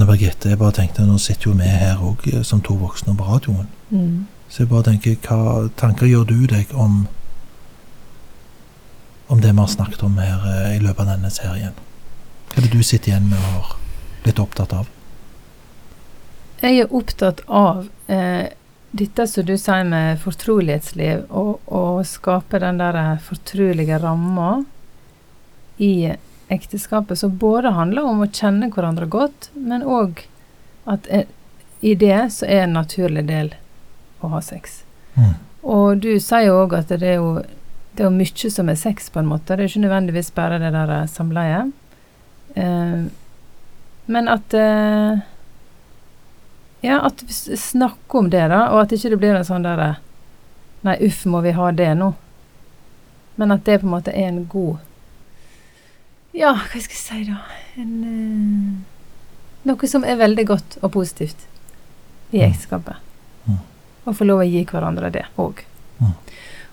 Eh, Anne Birgitte, jeg bare tenkte, nå sitter jo vi her òg som to voksne på radioen. Mm. Så jeg bare tenker, hva tanker gjør du deg om om det vi har snakket om her eh, i løpet av denne serien? Hva er det du sitter igjen med og har blitt opptatt av? Jeg er opptatt av eh, dette som du sier med fortrolighetsliv, og å skape den der fortrolige ramma i ekteskapet, som både handler om å kjenne hverandre godt, men òg at eh, i det så er en naturlig del å ha sex. Mm. Og du sier jo òg at det er jo det er mye som er sex, på en måte. Det er ikke nødvendigvis bare det der eh, samleiet. Eh, men at eh, Ja, at vi snakker om det, da, og at ikke det blir en sånn derre Nei, uff, må vi ha det nå? Men at det på en måte er en god Ja, hva skal jeg si, da? En uh, Noe som er veldig godt og positivt i Mm. ekteskapet. Mm. Å få lov å gi hverandre det òg. Mm.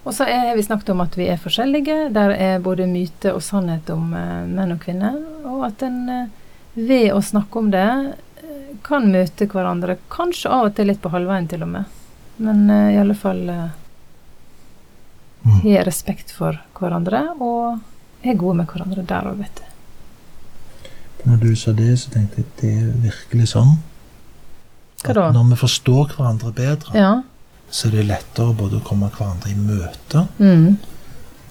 Og så har vi snakket om at vi er forskjellige. Der er både myte og sannhet om eh, menn og kvinner. Og at en eh, ved å snakke om det kan møte hverandre. Kanskje av og til litt på halvveien, til og med. Men i alle fall eh, Mm. respekt for hverandre og er gode med hverandre der òg, vet du. Når du sa det, så tenkte jeg det er virkelig sånn. Hva da? At når vi forstår hverandre bedre, Ja. så er det lettere både å komme hverandre i møte Mm.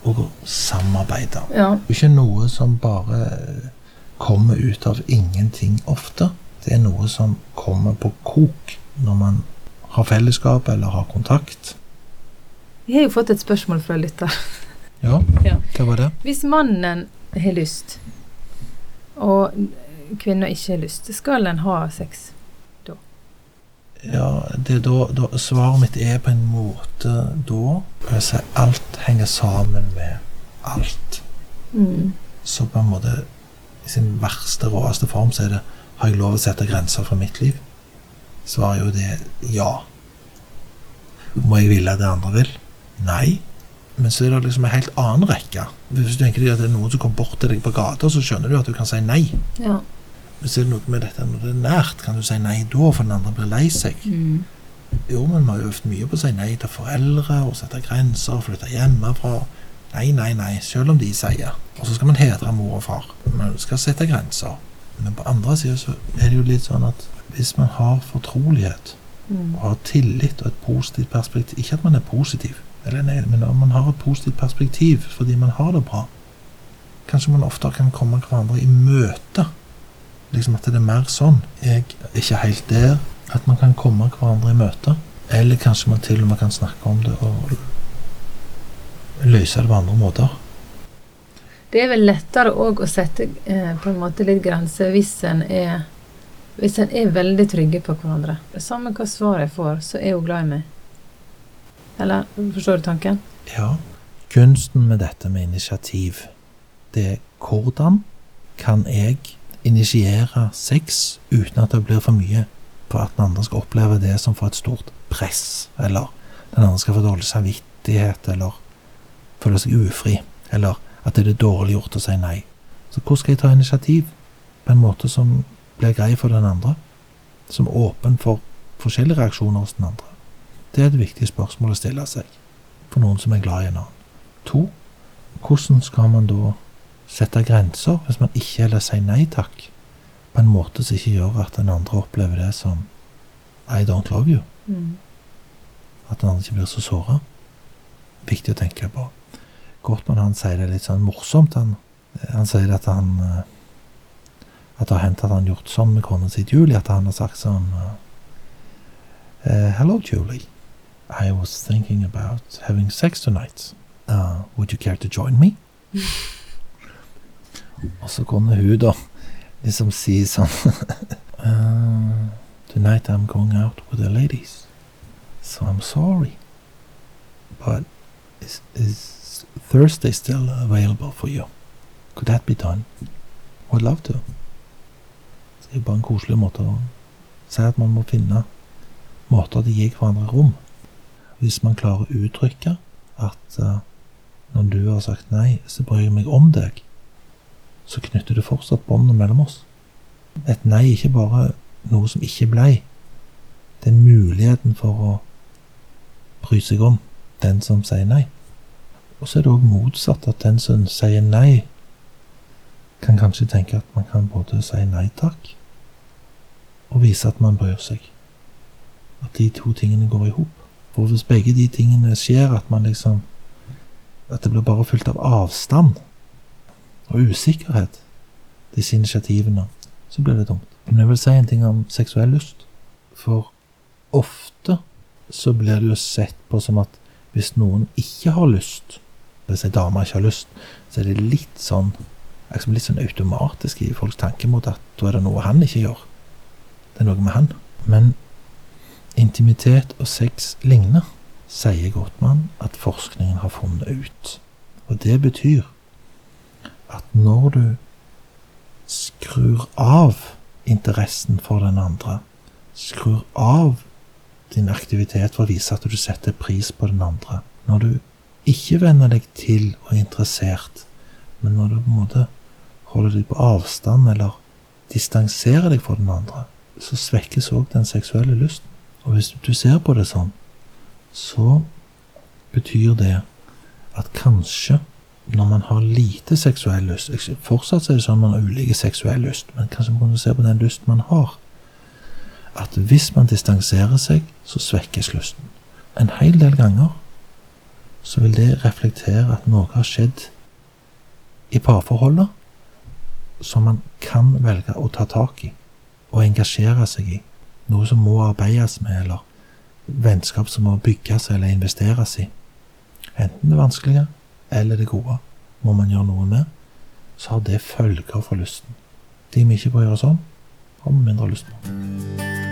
og å samarbeide. ja. Det er ikke noe som bare kommer ut av ingenting ofte. Det er noe som kommer på kok når man har fellesskap eller har kontakt. Jeg har jo fått et spørsmål fra lytter. Ja, Ja. hva var det? Hvis mannen har lyst, og kvinna ikke har lyst, skal en ha sex? Ja, det da, da Svaret mitt er på en måte da Jeg sier alt henger sammen med alt. Mm. Så på en måte i sin verste, råeste form så er det Har jeg lov å sette grenser for mitt liv? Svaret er jo det ja. Må jeg ville det andre vil? Nei. Men så er det liksom en helt annen rekke. Hvis du tenker deg at det er noen som kommer bort til deg på gata, så skjønner du at du kan si nei. Ja. Men så er det noe med dette når det er nært. Kan du si nei da, for den andre blir lei seg? Mm. Jo, men vi har jo øvd mye på å si nei til foreldre, og sette grenser, og flytte hjemmefra. Nei, nei, nei, selv om de sier. Og så skal man hedre mor og far. Man skal sette grenser. Men på andre sida så er det jo litt sånn at hvis man har fortrolighet, Mm. og har tillit og et positivt perspektiv Ikke at man er positiv, eller nei, men om man har et positivt perspektiv fordi man har det bra, kanskje man oftere kan komme hverandre i møte. Liksom at det er mer sånn. Jeg er ikke helt der at man kan komme hverandre i møte. Eller kanskje man til og med kan snakke om det og løse det på andre måter. Det er vel lettere òg å sette eh, på en måte litt grenser hvis en er hvis en er veldig trygge på hverandre. Samme hva svar jeg får, så er hun glad i meg. Eller forstår du tanken? Ja. Kunsten med dette med initiativ, det er hvordan kan jeg initiere sex uten at det blir for mye for at den andre skal oppleve det som får et stort press, eller den andre skal få dårlig samvittighet, eller føle seg ufri, eller at det er dårlig gjort å si nei. Så hvordan skal jeg ta initiativ på en måte som blir grei for den andre? Som er åpen for forskjellige reaksjoner hos den andre? Det er et viktig spørsmål å stille seg for noen som er glad i en annen. To, hvordan skal man da sette grenser hvis man ikke eller sier nei takk, på en måte som ikke gjør at den andre opplever det som I don't love you. Mm. At den andre ikke blir så såra. Viktig å tenke på. Gortmann han sier det litt sånn morsomt. Han, han sier at han eh, At det har hendt at han har gjort sånn med kona si Julie, at han har sagt sånn eh, Hello, Julie. I was thinking about having sex tonight. Uh, would you care to join me? Og så kunne hun da liksom si sånn uh, Tonight I'm going out with the ladies. So I'm sorry. But is, is Thursday still available for you? Could that be done? Would love to. Det er bare en koselig måte å si at man må finne måter til å gi hverandre rom. Hvis man klarer å uttrykke at uh, når du har sagt nei, så bryr jeg meg om deg, så knytter du fortsatt båndene mellom oss. et nei er ikke bare noe som ikke blei. Det er muligheten for å bry seg om den som sier nei. Og så er det òg motsatt, at den som sier nei, kan kanskje tenke at man kan både si nei takk og vise at man bryr seg. At de to tingene går i hop. For hvis begge de tingene skjer, at man liksom At det blir bare fylt av avstand og usikkerhet, disse initiativene, så blir det dumt. Men jeg vil si en ting om seksuell lyst. For ofte så blir det jo sett på som at hvis noen ikke har lyst, hvis ei dame ikke har lyst, så er det litt sånn liksom litt sånn automatisk i folks tankemåte at da er det noe han ikke gjør. Det er noe med han. Men intimitet og sex ligner, sier Gottmann at forskningen har funnet ut. Og det betyr at når du skrur av interessen for den andre, skrur av din aktivitet for å vise at du setter pris på den andre, når du ikke venner deg til og er interessert, men når du på en måte holder deg på avstand eller distanserer deg fra den andre, så svekkes òg den seksuelle lysten. Og hvis du ser på det sånn, så betyr det at kanskje når man har lite seksuell lyst Fortsatt er det sånn man har ulike seksuell lyst, men kanskje man kan se på den lysten man har. At hvis man distanserer seg, så svekkes lysten. En hel del ganger så vil det reflektere at noe har skjedd i parforholdet som man kan velge å ta tak i og engasjere seg i. Noe som må arbeides med, eller vennskap som må bygges eller investeres i. Enten det vanskelige eller det gode må man gjøre noe med, så har det følger for lysten. De vi ikke bryr oss om, har vi mindre lyst på.